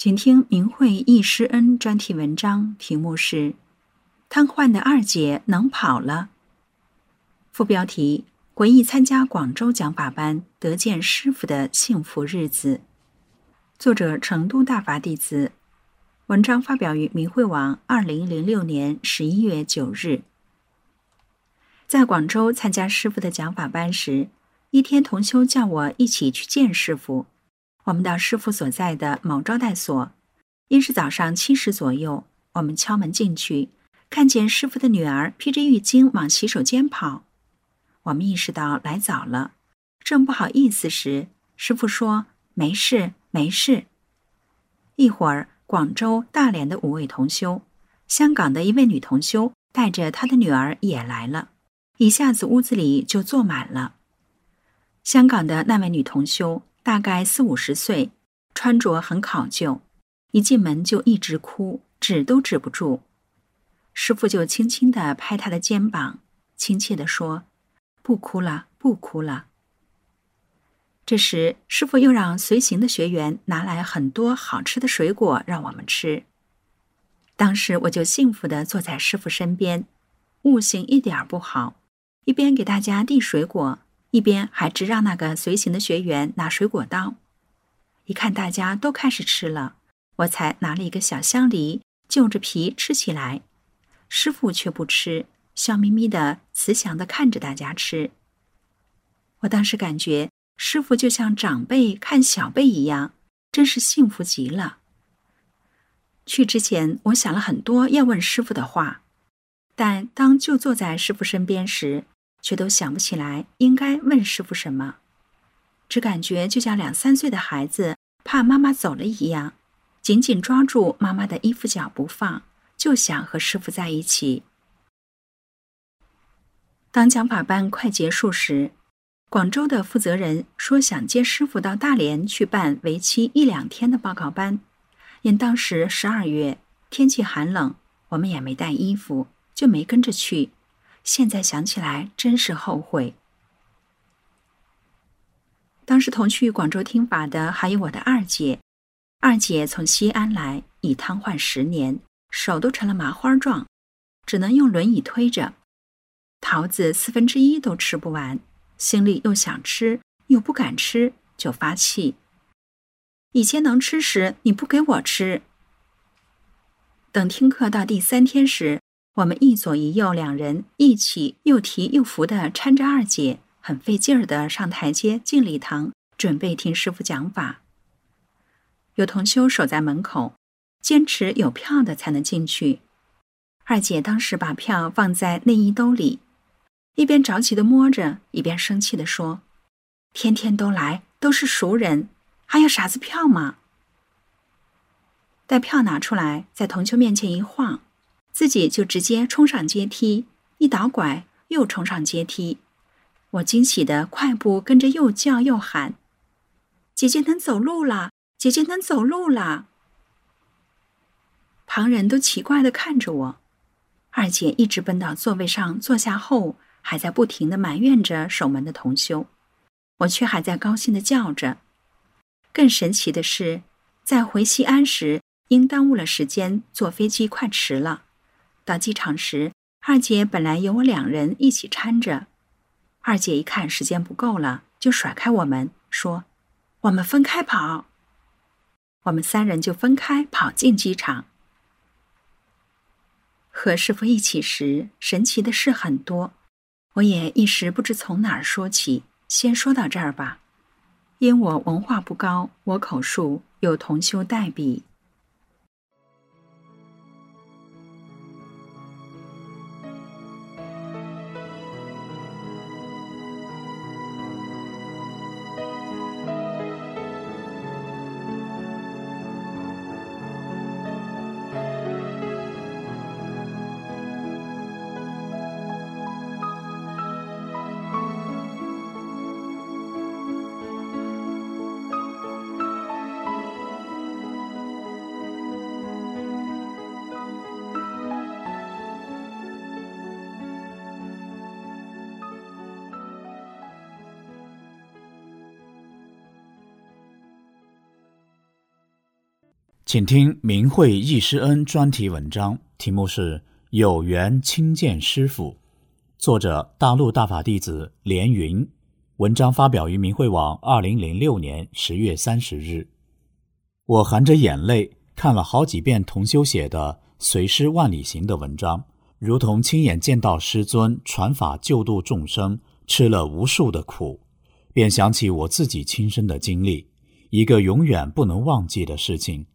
请听明慧忆师恩专题文章，题目是《瘫痪的二姐能跑了》。副标题：回忆参加广州讲法班得见师傅的幸福日子。作者：成都大法弟子。文章发表于明慧网，二零零六年十一月九日。在广州参加师傅的讲法班时，一天同修叫我一起去见师傅。我们到师傅所在的某招待所，因是早上七时左右，我们敲门进去，看见师傅的女儿披着浴巾往洗手间跑。我们意识到来早了，正不好意思时，师傅说：“没事，没事。”一会儿，广州、大连的五位同修，香港的一位女同修带着她的女儿也来了，一下子屋子里就坐满了。香港的那位女同修。大概四五十岁，穿着很考究，一进门就一直哭，止都止不住。师傅就轻轻地拍他的肩膀，亲切地说：“不哭了，不哭了。”这时，师傅又让随行的学员拿来很多好吃的水果让我们吃。当时我就幸福地坐在师傅身边，悟性一点不好，一边给大家递水果。一边还直让那个随行的学员拿水果刀，一看大家都开始吃了，我才拿了一个小香梨，就着皮吃起来。师傅却不吃，笑眯眯的、慈祥的看着大家吃。我当时感觉师傅就像长辈看小辈一样，真是幸福极了。去之前，我想了很多要问师傅的话，但当就坐在师傅身边时，却都想不起来应该问师傅什么，只感觉就像两三岁的孩子怕妈妈走了一样，紧紧抓住妈妈的衣服角不放，就想和师傅在一起。当讲法班快结束时，广州的负责人说想接师傅到大连去办为期一两天的报告班，因当时十二月天气寒冷，我们也没带衣服，就没跟着去。现在想起来，真是后悔。当时同去广州听法的还有我的二姐，二姐从西安来，已瘫痪十年，手都成了麻花状，只能用轮椅推着。桃子四分之一都吃不完，心里又想吃，又不敢吃，就发气。以前能吃时，你不给我吃。等听课到第三天时。我们一左一右两人一起又提又扶的搀着二姐，很费劲儿的上台阶进礼堂，准备听师傅讲法。有同修守在门口，坚持有票的才能进去。二姐当时把票放在内衣兜里，一边着急的摸着，一边生气的说：“天天都来，都是熟人，还要傻子票吗？”待票拿出来，在同修面前一晃。自己就直接冲上阶梯，一倒拐又冲上阶梯。我惊喜的快步跟着，又叫又喊：“姐姐能走路了！姐姐能走路了！”旁人都奇怪的看着我。二姐一直奔到座位上坐下后，还在不停的埋怨着守门的同修，我却还在高兴的叫着。更神奇的是，在回西安时，因耽误了时间，坐飞机快迟了。到机场时，二姐本来有我两人一起搀着，二姐一看时间不够了，就甩开我们说：“我们分开跑。”我们三人就分开跑进机场。和师傅一起时，神奇的事很多，我也一时不知从哪儿说起。先说到这儿吧，因我文化不高，我口述，有同修代笔。请听明慧易师恩专题文章，题目是《有缘亲见师傅》，作者大陆大法弟子连云。文章发表于明慧网，二零零六年十月三十日。我含着眼泪看了好几遍同修写的《随师万里行》的文章，如同亲眼见到师尊传法救度众生，吃了无数的苦，便想起我自己亲身的经历，一个永远不能忘记的事情。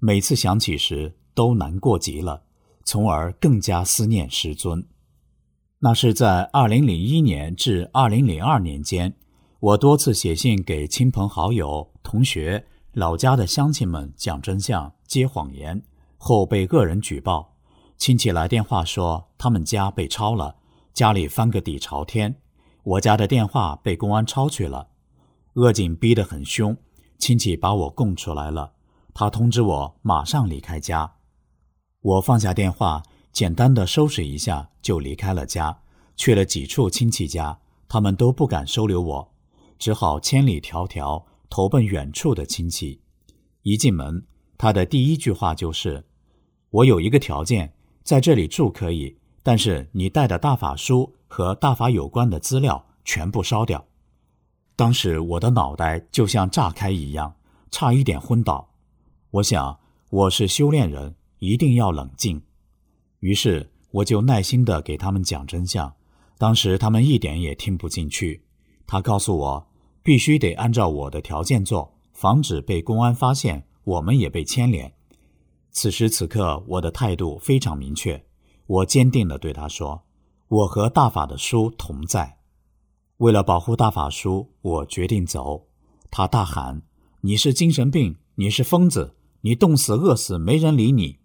每次想起时，都难过极了，从而更加思念师尊。那是在二零零一年至二零零二年间，我多次写信给亲朋好友、同学、老家的乡亲们讲真相、揭谎言，后被恶人举报。亲戚来电话说他们家被抄了，家里翻个底朝天。我家的电话被公安抄去了，恶警逼得很凶，亲戚把我供出来了。他通知我马上离开家，我放下电话，简单的收拾一下就离开了家，去了几处亲戚家，他们都不敢收留我，只好千里迢迢投奔远处的亲戚。一进门，他的第一句话就是：“我有一个条件，在这里住可以，但是你带的大法书和大法有关的资料全部烧掉。”当时我的脑袋就像炸开一样，差一点昏倒。我想我是修炼人，一定要冷静。于是我就耐心的给他们讲真相。当时他们一点也听不进去。他告诉我，必须得按照我的条件做，防止被公安发现，我们也被牵连。此时此刻，我的态度非常明确。我坚定的对他说：“我和大法的书同在。为了保护大法书，我决定走。”他大喊：“你是精神病！你是疯子！”你冻死、饿死，没人理你。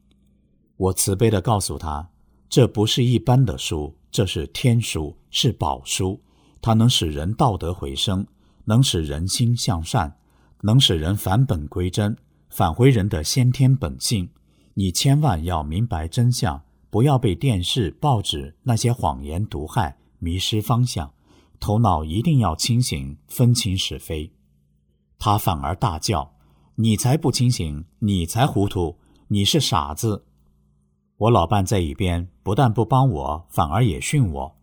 我慈悲的告诉他，这不是一般的书，这是天书，是宝书。它能使人道德回升，能使人心向善，能使人返本归真，返回人的先天本性。你千万要明白真相，不要被电视、报纸那些谎言毒害，迷失方向。头脑一定要清醒，分清是非。他反而大叫。你才不清醒，你才糊涂，你是傻子。我老伴在一边不但不帮我，反而也训我：“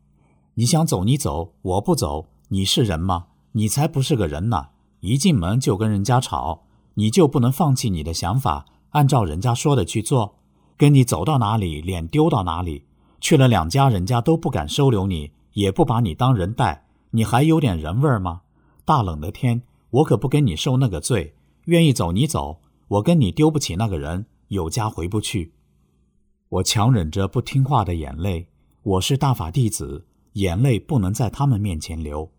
你想走你走，我不走。你是人吗？你才不是个人呢！一进门就跟人家吵，你就不能放弃你的想法，按照人家说的去做？跟你走到哪里，脸丢到哪里。去了两家，人家都不敢收留你，也不把你当人待，你还有点人味儿吗？大冷的天，我可不跟你受那个罪。”愿意走你走，我跟你丢不起那个人，有家回不去。我强忍着不听话的眼泪，我是大法弟子，眼泪不能在他们面前流。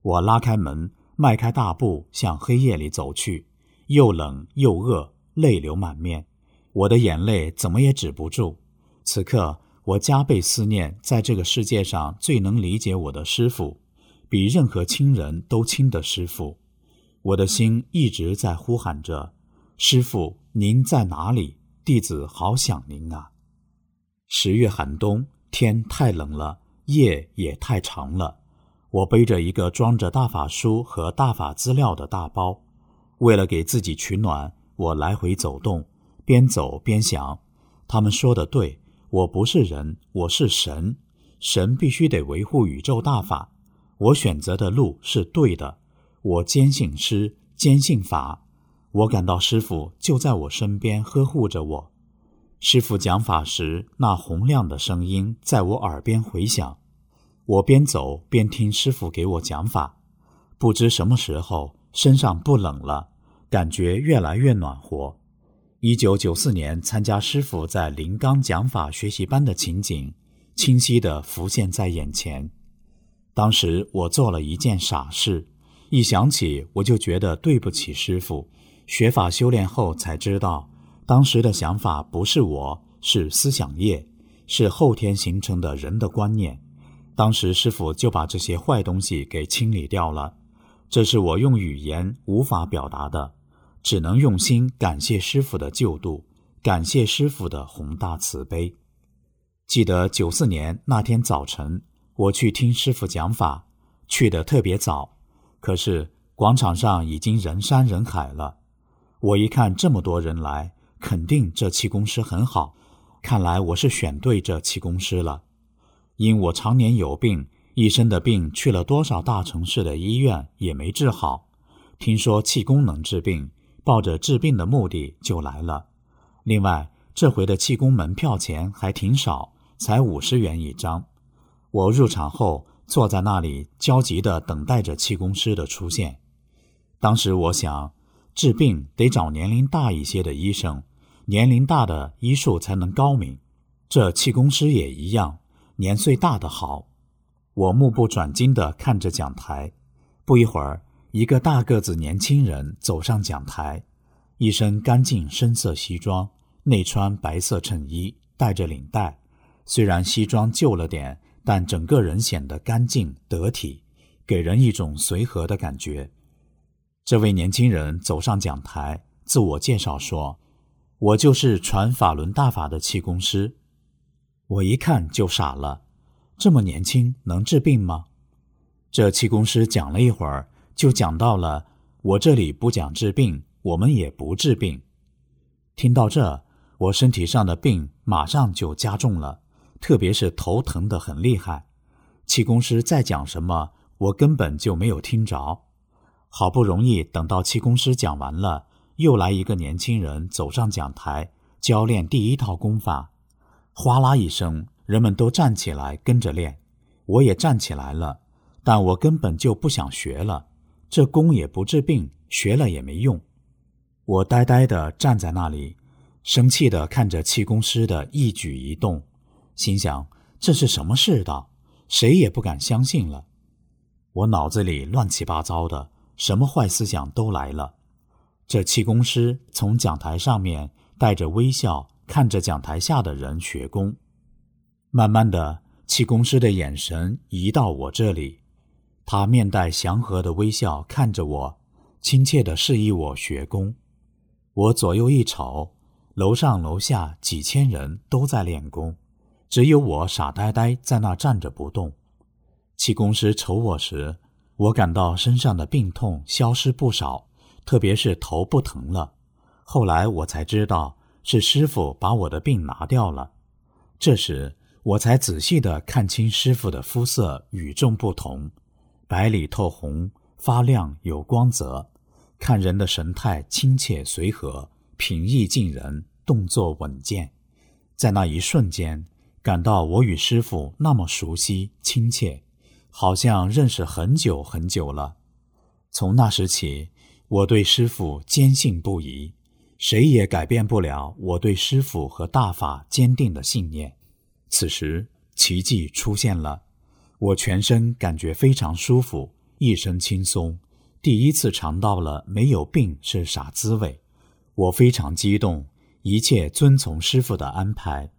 我拉开门，迈开大步向黑夜里走去，又冷又饿，泪流满面，我的眼泪怎么也止不住。此刻，我加倍思念在这个世界上最能理解我的师傅，比任何亲人都亲的师傅。我的心一直在呼喊着：“师傅，您在哪里？弟子好想您啊！”十月寒冬，天太冷了，夜也太长了。我背着一个装着大法书和大法资料的大包，为了给自己取暖，我来回走动，边走边想：他们说的对，我不是人，我是神，神必须得维护宇宙大法，我选择的路是对的。我坚信师，坚信法。我感到师傅就在我身边呵护着我。师傅讲法时，那洪亮的声音在我耳边回响。我边走边听师傅给我讲法，不知什么时候身上不冷了，感觉越来越暖和。一九九四年参加师傅在临冈讲法学习班的情景，清晰地浮现在眼前。当时我做了一件傻事。一想起，我就觉得对不起师傅。学法修炼后才知道，当时的想法不是我，是思想业，是后天形成的人的观念。当时师傅就把这些坏东西给清理掉了。这是我用语言无法表达的，只能用心感谢师傅的救度，感谢师傅的宏大慈悲。记得九四年那天早晨，我去听师傅讲法，去的特别早。可是广场上已经人山人海了，我一看这么多人来，肯定这气功师很好。看来我是选对这气功师了，因我常年有病，一身的病去了多少大城市的医院也没治好。听说气功能治病，抱着治病的目的就来了。另外，这回的气功门票钱还挺少，才五十元一张。我入场后坐在那里，焦急地等待着气功师的出现。当时我想。治病得找年龄大一些的医生，年龄大的医术才能高明。这气功师也一样，年岁大的好。我目不转睛地看着讲台，不一会儿，一个大个子年轻人走上讲台，一身干净深色西装，内穿白色衬衣，带着领带。虽然西装旧了点，但整个人显得干净得体，给人一种随和的感觉。这位年轻人走上讲台，自我介绍说：“我就是传法轮大法的气功师。”我一看就傻了，这么年轻能治病吗？这气功师讲了一会儿，就讲到了：“我这里不讲治病，我们也不治病。”听到这，我身体上的病马上就加重了，特别是头疼得很厉害。气功师在讲什么，我根本就没有听着。好不容易等到气功师讲完了，又来一个年轻人走上讲台教练第一套功法。哗啦一声，人们都站起来跟着练，我也站起来了，但我根本就不想学了。这功也不治病，学了也没用。我呆呆地站在那里，生气地看着气功师的一举一动，心想这是什么世道？谁也不敢相信了。我脑子里乱七八糟的。什么坏思想都来了。这气功师从讲台上面带着微笑看着讲台下的人学功，慢慢的，气功师的眼神移到我这里，他面带祥和的微笑看着我，亲切的示意我学功。我左右一瞅，楼上楼下几千人都在练功，只有我傻呆呆在那站着不动。气功师瞅我时。我感到身上的病痛消失不少，特别是头不疼了。后来我才知道是师傅把我的病拿掉了。这时我才仔细地看清师傅的肤色与众不同，白里透红，发亮有光泽，看人的神态亲切随和，平易近人，动作稳健。在那一瞬间，感到我与师傅那么熟悉亲切。好像认识很久很久了。从那时起，我对师傅坚信不疑，谁也改变不了我对师傅和大法坚定的信念。此时，奇迹出现了，我全身感觉非常舒服，一身轻松，第一次尝到了没有病是啥滋味。我非常激动，一切遵从师傅的安排。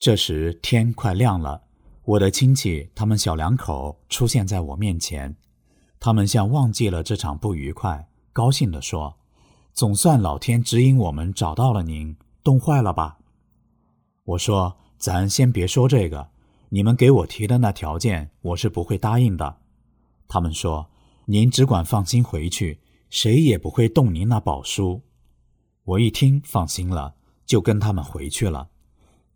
这时天快亮了。我的亲戚，他们小两口出现在我面前，他们像忘记了这场不愉快，高兴地说：“总算老天指引我们找到了您，冻坏了吧？”我说：“咱先别说这个，你们给我提的那条件，我是不会答应的。”他们说：“您只管放心回去，谁也不会动您那宝书。”我一听放心了，就跟他们回去了。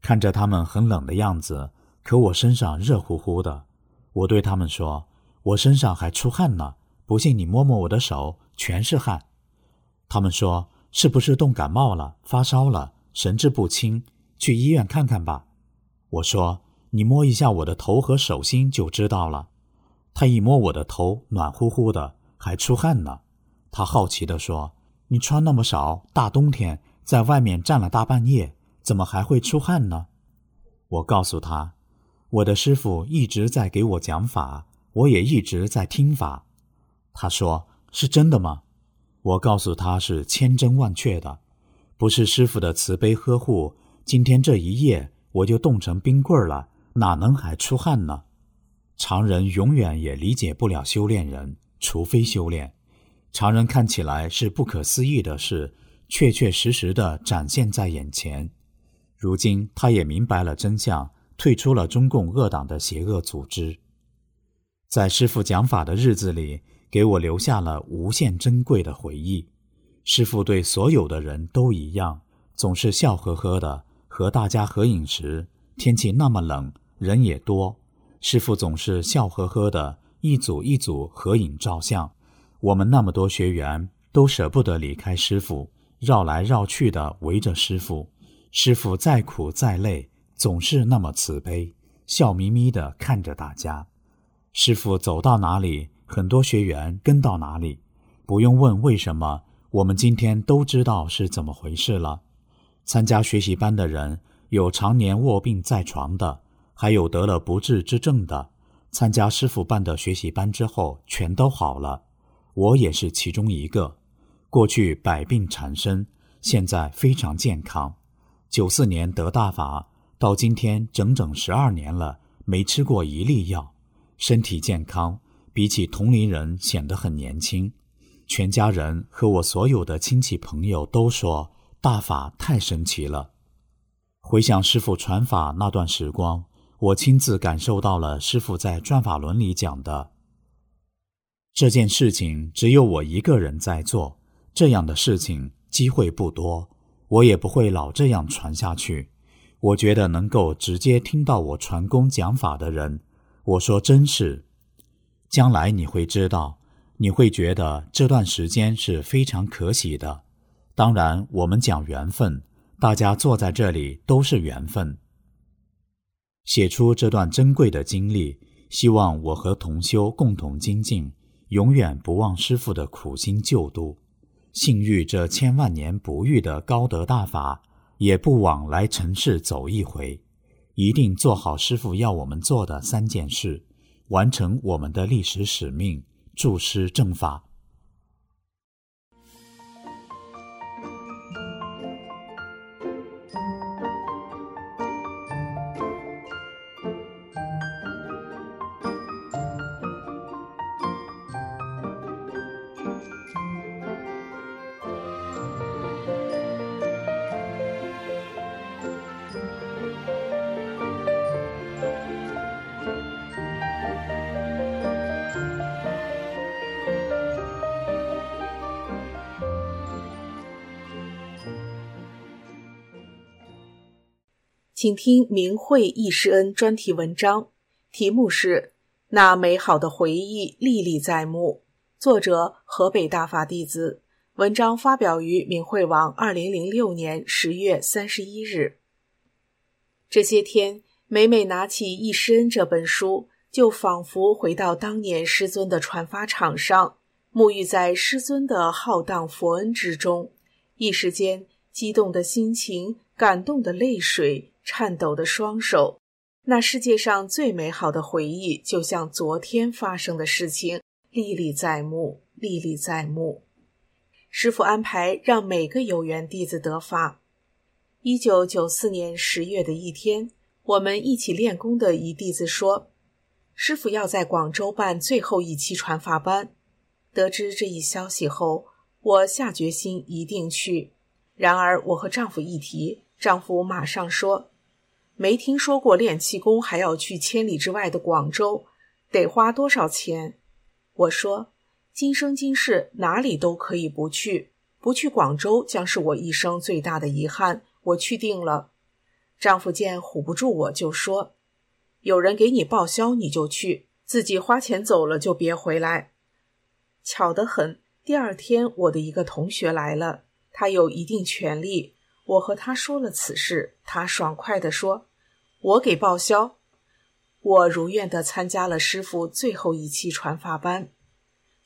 看着他们很冷的样子。可我身上热乎乎的，我对他们说：“我身上还出汗呢，不信你摸摸我的手，全是汗。”他们说：“是不是冻感冒了，发烧了，神志不清？去医院看看吧。”我说：“你摸一下我的头和手心就知道了。”他一摸我的头，暖乎乎的，还出汗呢。他好奇地说：“你穿那么少，大冬天在外面站了大半夜，怎么还会出汗呢？”我告诉他。我的师傅一直在给我讲法，我也一直在听法。他说：“是真的吗？”我告诉他是千真万确的，不是师傅的慈悲呵护。今天这一夜我就冻成冰棍了，哪能还出汗呢？常人永远也理解不了修炼人，除非修炼。常人看起来是不可思议的事，确确实实的展现在眼前。如今他也明白了真相。退出了中共恶党的邪恶组织，在师傅讲法的日子里，给我留下了无限珍贵的回忆。师傅对所有的人都一样，总是笑呵呵的和大家合影时，天气那么冷，人也多，师傅总是笑呵呵的一组一组合影照相。我们那么多学员都舍不得离开师傅，绕来绕去的围着师傅。师傅再苦再累，总是那么慈悲，笑眯眯的看着大家。师傅走到哪里，很多学员跟到哪里。不用问为什么，我们今天都知道是怎么回事了。参加学习班的人，有常年卧病在床的，还有得了不治之症的。参加师傅办的学习班之后，全都好了。我也是其中一个。过去百病缠身，现在非常健康。九四年得大法，到今天整整十二年了，没吃过一粒药，身体健康，比起同龄人显得很年轻。全家人和我所有的亲戚朋友都说大法太神奇了。回想师傅传法那段时光，我亲自感受到了师傅在转法轮里讲的这件事情，只有我一个人在做这样的事情，机会不多，我也不会老这样传下去。我觉得能够直接听到我传功讲法的人，我说真是，将来你会知道。你会觉得这段时间是非常可喜的。当然，我们讲缘分，大家坐在这里都是缘分。写出这段珍贵的经历，希望我和同修共同精进，永远不忘师父的苦心救度，幸遇这千万年不遇的高德大法，也不枉来尘世走一回。一定做好师傅要我们做的三件事，完成我们的历史使命。注师正法。请听明慧易师恩专题文章，题目是《那美好的回忆历历在目》，作者河北大法弟子。文章发表于明慧网，二零零六年十月三十一日。这些天，每每拿起易师恩这本书，就仿佛回到当年师尊的传法场上，沐浴在师尊的浩荡佛恩之中，一时间激动的心情，感动的泪水。颤抖的双手，那世界上最美好的回忆，就像昨天发生的事情，历历在目，历历在目。师傅安排让每个有缘弟子得法。一九九四年十月的一天，我们一起练功的一弟子说：“师傅要在广州办最后一期传法班。”得知这一消息后，我下决心一定去。然而，我和丈夫一提，丈夫马上说。没听说过练气功还要去千里之外的广州，得花多少钱？我说，今生今世哪里都可以不去，不去广州将是我一生最大的遗憾。我去定了。丈夫见唬不住我，就说：“有人给你报销，你就去，自己花钱走了就别回来。”巧得很，第二天我的一个同学来了，他有一定权利。我和他说了此事，他爽快地说：“我给报销。”我如愿地参加了师傅最后一期传法班。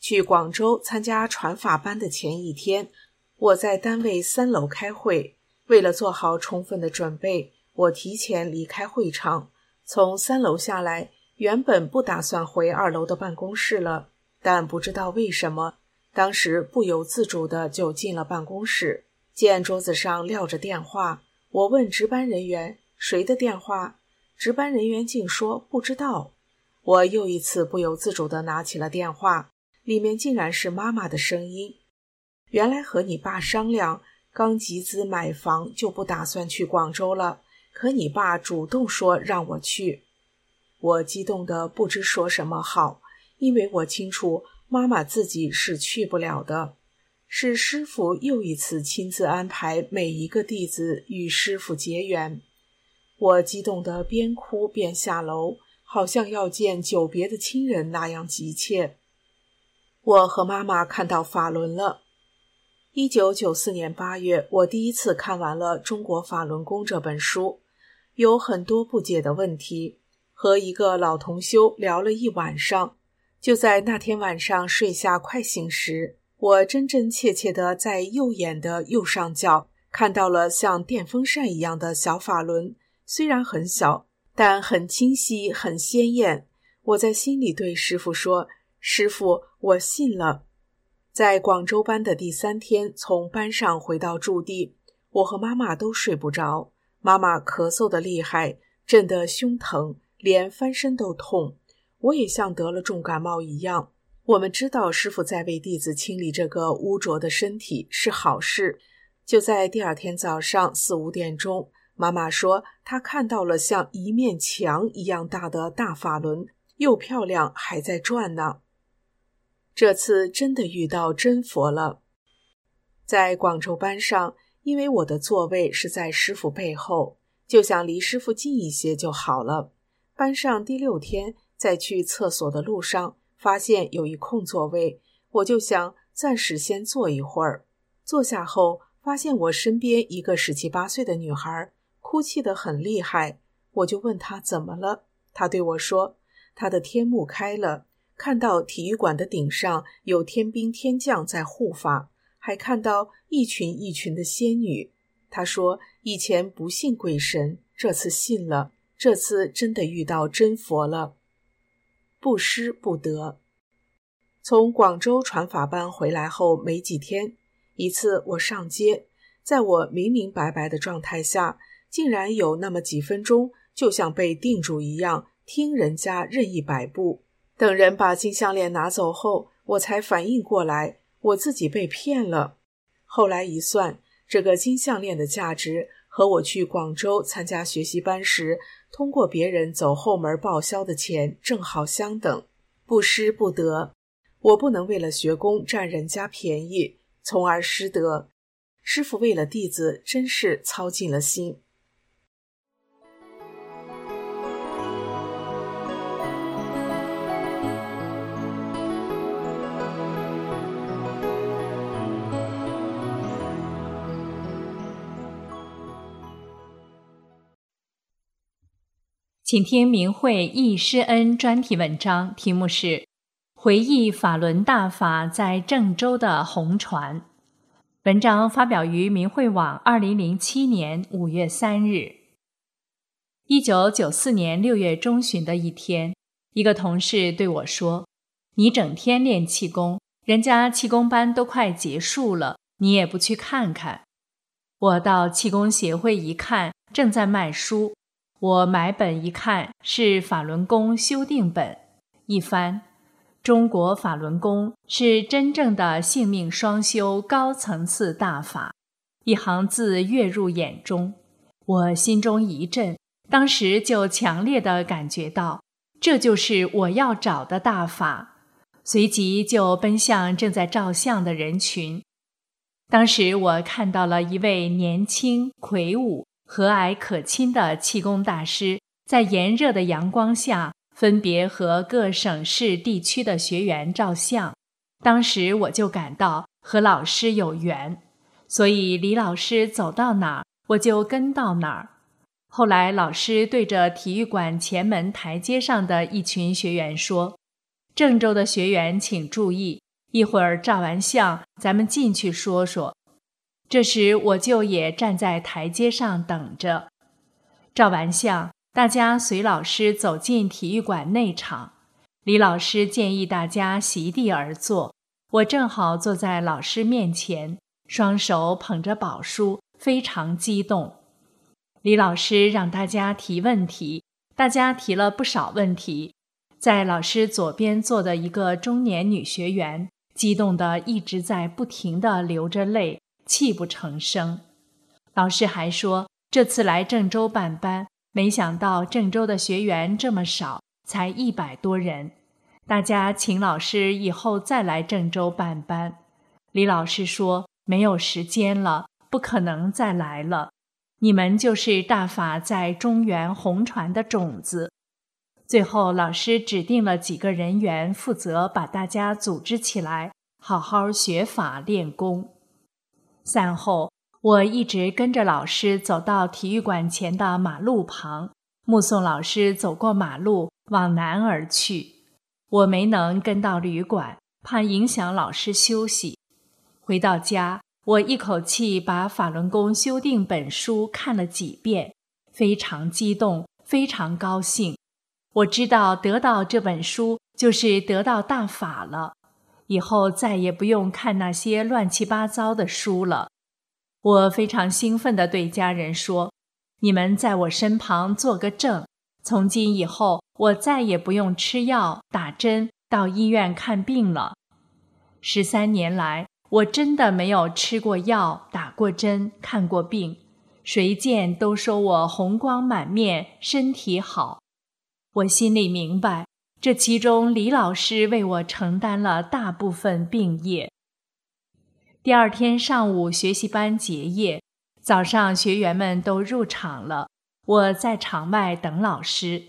去广州参加传法班的前一天，我在单位三楼开会。为了做好充分的准备，我提前离开会场，从三楼下来。原本不打算回二楼的办公室了，但不知道为什么，当时不由自主的就进了办公室。见桌子上撂着电话，我问值班人员：“谁的电话？”值班人员竟说：“不知道。”我又一次不由自主地拿起了电话，里面竟然是妈妈的声音。原来和你爸商量，刚集资买房，就不打算去广州了。可你爸主动说让我去，我激动得不知说什么好，因为我清楚妈妈自己是去不了的。是师傅又一次亲自安排每一个弟子与师傅结缘。我激动得边哭边下楼，好像要见久别的亲人那样急切。我和妈妈看到法轮了。一九九四年八月，我第一次看完了《中国法轮功》这本书，有很多不解的问题，和一个老同修聊了一晚上。就在那天晚上睡下快醒时。我真真切切地在右眼的右上角看到了像电风扇一样的小法轮，虽然很小，但很清晰、很鲜艳。我在心里对师傅说：“师傅，我信了。”在广州班的第三天，从班上回到驻地，我和妈妈都睡不着。妈妈咳嗽的厉害，震得胸疼，连翻身都痛。我也像得了重感冒一样。我们知道师傅在为弟子清理这个污浊的身体是好事。就在第二天早上四五点钟，妈妈说她看到了像一面墙一样大的大法轮，又漂亮，还在转呢。这次真的遇到真佛了。在广州班上，因为我的座位是在师傅背后，就想离师傅近一些就好了。班上第六天，在去厕所的路上。发现有一空座位，我就想暂时先坐一会儿。坐下后，发现我身边一个十七八岁的女孩哭泣得很厉害，我就问她怎么了。她对我说，她的天幕开了，看到体育馆的顶上有天兵天将在护法，还看到一群一群的仙女。她说以前不信鬼神，这次信了，这次真的遇到真佛了。不失不得。从广州传法班回来后没几天，一次我上街，在我明明白白的状态下，竟然有那么几分钟，就像被定住一样，听人家任意摆布。等人把金项链拿走后，我才反应过来，我自己被骗了。后来一算，这个金项链的价值和我去广州参加学习班时。通过别人走后门报销的钱正好相等，不失不得。我不能为了学功占人家便宜，从而失德。师傅为了弟子，真是操尽了心。请听明慧忆师恩专题文章，题目是《回忆法轮大法在郑州的红传》。文章发表于明慧网，二零零七年五月三日。一九九四年六月中旬的一天，一个同事对我说：“你整天练气功，人家气功班都快结束了，你也不去看看。”我到气功协会一看，正在卖书。我买本一看，是法轮功修订本。一翻，中国法轮功是真正的性命双修高层次大法。一行字跃入眼中，我心中一震，当时就强烈的感觉到，这就是我要找的大法。随即就奔向正在照相的人群。当时我看到了一位年轻魁梧。和蔼可亲的气功大师，在炎热的阳光下，分别和各省市地区的学员照相。当时我就感到和老师有缘，所以李老师走到哪儿，我就跟到哪儿。后来，老师对着体育馆前门台阶上的一群学员说：“郑州的学员请注意，一会儿照完相，咱们进去说说。”这时，我就也站在台阶上等着。照完相，大家随老师走进体育馆内场。李老师建议大家席地而坐，我正好坐在老师面前，双手捧着宝书，非常激动。李老师让大家提问题，大家提了不少问题。在老师左边坐的一个中年女学员，激动的一直在不停的流着泪。泣不成声。老师还说，这次来郑州办班，没想到郑州的学员这么少，才一百多人。大家请老师以后再来郑州办班。李老师说：“没有时间了，不可能再来了。你们就是大法在中原红传的种子。”最后，老师指定了几个人员负责把大家组织起来，好好学法练功。散后，我一直跟着老师走到体育馆前的马路旁，目送老师走过马路往南而去。我没能跟到旅馆，怕影响老师休息。回到家，我一口气把《法轮功修订本》书看了几遍，非常激动，非常高兴。我知道得到这本书就是得到大法了，以后再也不用看那些乱七八糟的书了。我非常兴奋地对家人说：“你们在我身旁做个证，从今以后我再也不用吃药、打针、到医院看病了。十三年来。”我真的没有吃过药、打过针、看过病，谁见都说我红光满面、身体好。我心里明白，这其中李老师为我承担了大部分病业。第二天上午学习班结业，早上学员们都入场了，我在场外等老师。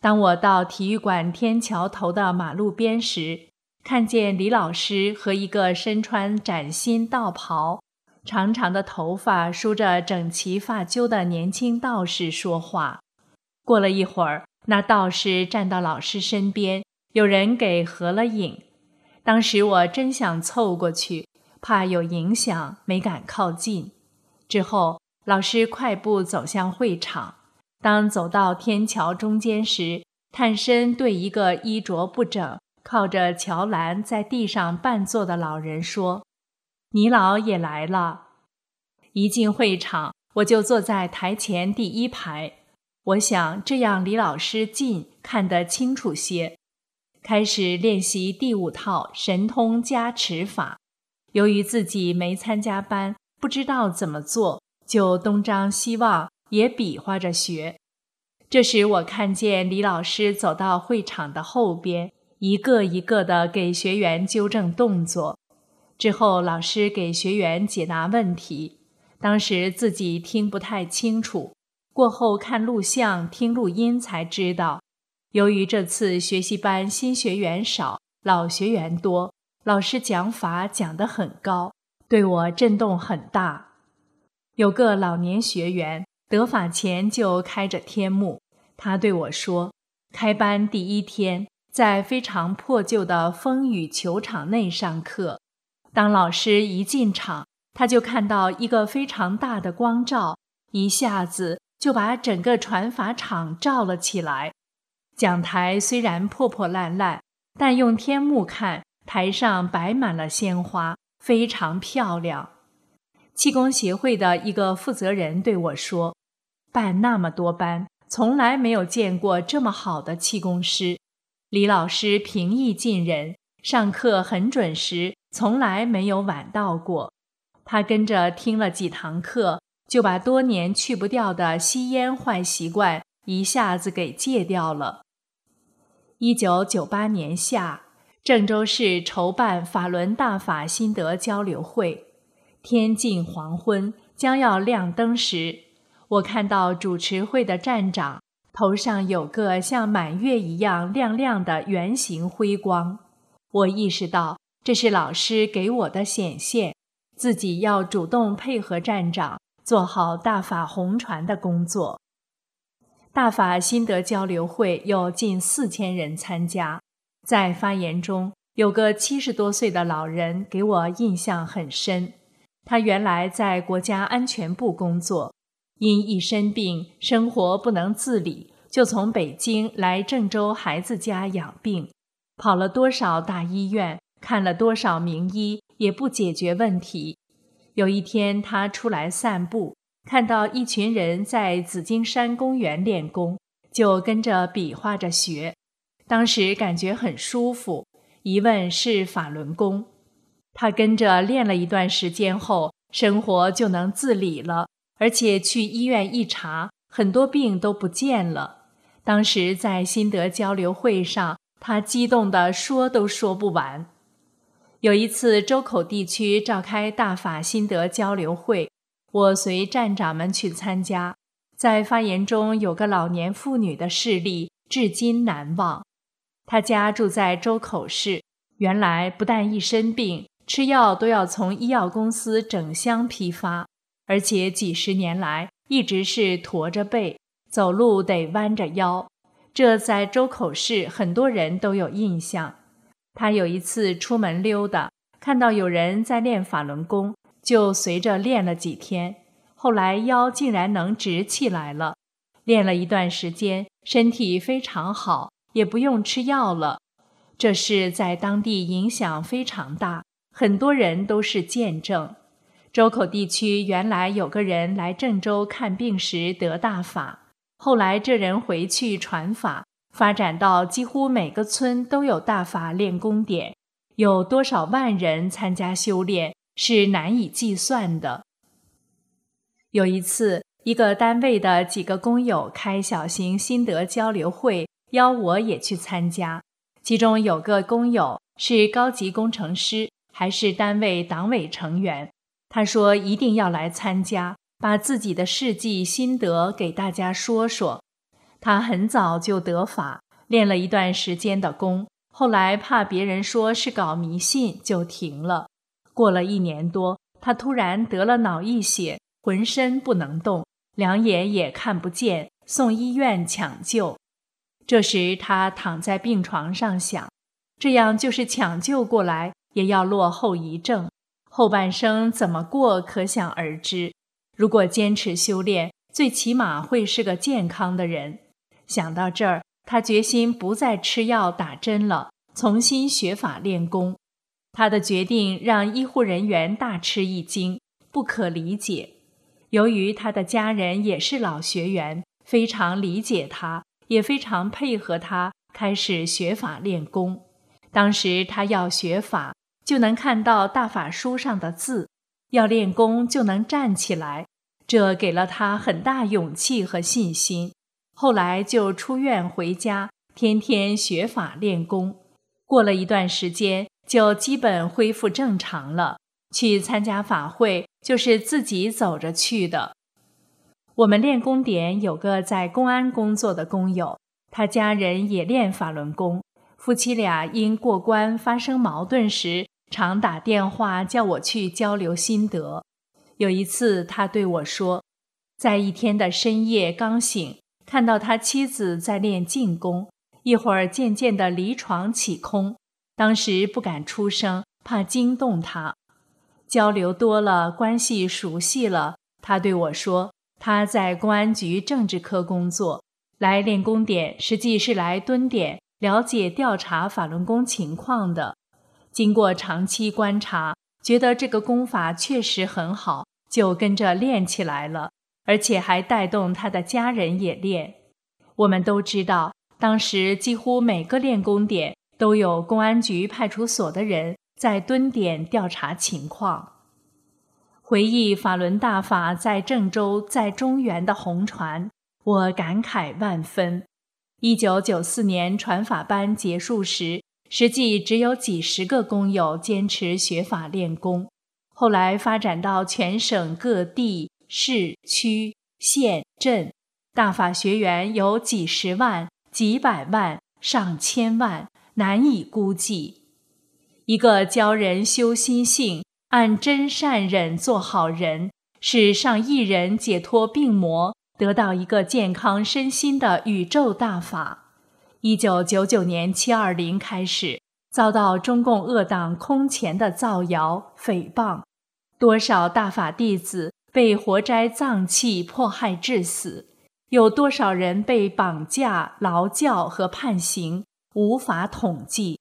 当我到体育馆天桥头的马路边时，看见李老师和一个身穿崭新道袍、长长的头发梳着整齐发揪的年轻道士说话。过了一会儿，那道士站到老师身边，有人给合了影。当时我真想凑过去，怕有影响，没敢靠近。之后，老师快步走向会场。当走到天桥中间时，探身对一个衣着不整。靠着桥栏在地上半坐的老人说：“你老也来了。”一进会场，我就坐在台前第一排。我想这样离老师近，看得清楚些。开始练习第五套神通加持法。由于自己没参加班，不知道怎么做，就东张西望，也比划着学。这时，我看见李老师走到会场的后边。一个一个的给学员纠正动作，之后老师给学员解答问题。当时自己听不太清楚，过后看录像、听录音才知道。由于这次学习班新学员少，老学员多，老师讲法讲得很高，对我震动很大。有个老年学员得法前就开着天幕，他对我说：“开班第一天。”在非常破旧的风雨球场内上课，当老师一进场，他就看到一个非常大的光照，一下子就把整个传法场罩了起来。讲台虽然破破烂烂，但用天幕看，台上摆满了鲜花，非常漂亮。气功协会的一个负责人对我说：“办那么多班，从来没有见过这么好的气功师。”李老师平易近人，上课很准时，从来没有晚到过。他跟着听了几堂课，就把多年去不掉的吸烟坏习惯一下子给戒掉了。一九九八年夏，郑州市筹办法轮大法心得交流会，天近黄昏，将要亮灯时，我看到主持会的站长。头上有个像满月一样亮亮的圆形辉光，我意识到这是老师给我的显现，自己要主动配合站长，做好大法红传的工作。大法心得交流会有近四千人参加，在发言中有个七十多岁的老人给我印象很深，他原来在国家安全部工作。因一身病，生活不能自理，就从北京来郑州孩子家养病，跑了多少大医院，看了多少名医，也不解决问题。有一天，他出来散步，看到一群人在紫金山公园练功，就跟着比划着学。当时感觉很舒服，一问是法轮功。他跟着练了一段时间后，生活就能自理了。而且去医院一查，很多病都不见了。当时在心得交流会上，他激动的说都说不完。有一次，周口地区召开大法心得交流会，我随站长们去参加。在发言中，有个老年妇女的事例，至今难忘。她家住在周口市，原来不但一身病，吃药都要从医药公司整箱批发，而且几十年来一直是驼着背，走路得弯着腰。这在周口市很多人都有印象。他有一次出门溜达，看到有人在练法轮功，就随着练了几天。后来腰竟然能直起来了，练了一段时间，身体非常好，也不用吃药了。这事在当地影响非常大，很多人都是见证。周口地区原来有个人来郑州看病时得大法，后来这人回去传法。发展到几乎每个村都有大法练功点，有多少万人参加修炼是难以计算的。有一次，一个单位的几个工友开小型心得交流会，邀我也去参加。其中有个工友是高级工程师，还是单位党委成员。他说一定要来参加，把自己的事迹心得给大家说说。他很早就得法，练了一段时间的功，后来怕别人说是搞迷信，就停了。过了一年多，他突然得了脑溢血，浑身不能动，两眼也看不见，送医院抢救。这时他躺在病床上想：这样就是抢救过来，也要落后遗症，后半生怎么过，可想而知。如果坚持修炼，最起码会是个健康的人。想到这儿，他决心不再吃药打针了，重新学法练功。他的决定让医护人员大吃一惊，不可理解。由于他的家人也是老学员，非常理解他，也非常配合他，开始学法练功。当时他要学法，就能看到大法书上的字；要练功，就能站起来，这给了他很大勇气和信心。后来就出院回家，天天学法练功。过了一段时间，就基本恢复正常了。去参加法会，就是自己走着去的。我们练功点有个在公安工作的工友，他家人也练法轮功。夫妻俩因过关发生矛盾时，常打电话叫我去交流心得。有一次，他对我说，在一天的深夜刚醒。看到他妻子在练静功，一会儿渐渐地离床起空，当时不敢出声，怕惊动他。交流多了，关系熟悉了，他对我说：“他在公安局政治科工作，来练功点，实际是来蹲点了解调查法轮功情况的。经过长期观察，觉得这个功法确实很好，就跟着练起来了。”而且还带动他的家人也练。我们都知道，当时几乎每个练功点都有公安局派出所的人在蹲点调查情况。回忆法轮大法在郑州、在中原的红传，我感慨万分。一九九四年传法班结束时，实际只有几十个工友坚持学法练功。后来发展到全省各地。市区县镇大法学员有几十万、几百万、上千万，难以估计。一个教人修心性、按真善忍做好人，使上亿人解脱病魔，得到一个健康身心的宇宙大法。一九九九年七二零开始，遭到中共恶党空前的造谣诽谤，多少大法弟子。被活摘脏器迫害致死，有多少人被绑架、劳教和判刑，无法统计。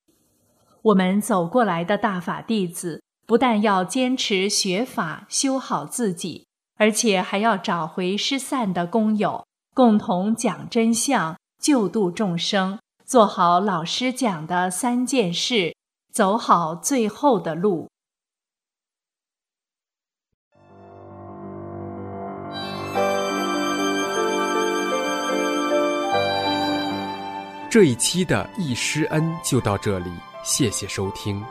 我们走过来的大法弟子，不但要坚持学法、修好自己，而且还要找回失散的工友，共同讲真相、救度众生，做好老师讲的三件事，走好最后的路。这一期的一师恩就到这里谢谢收听。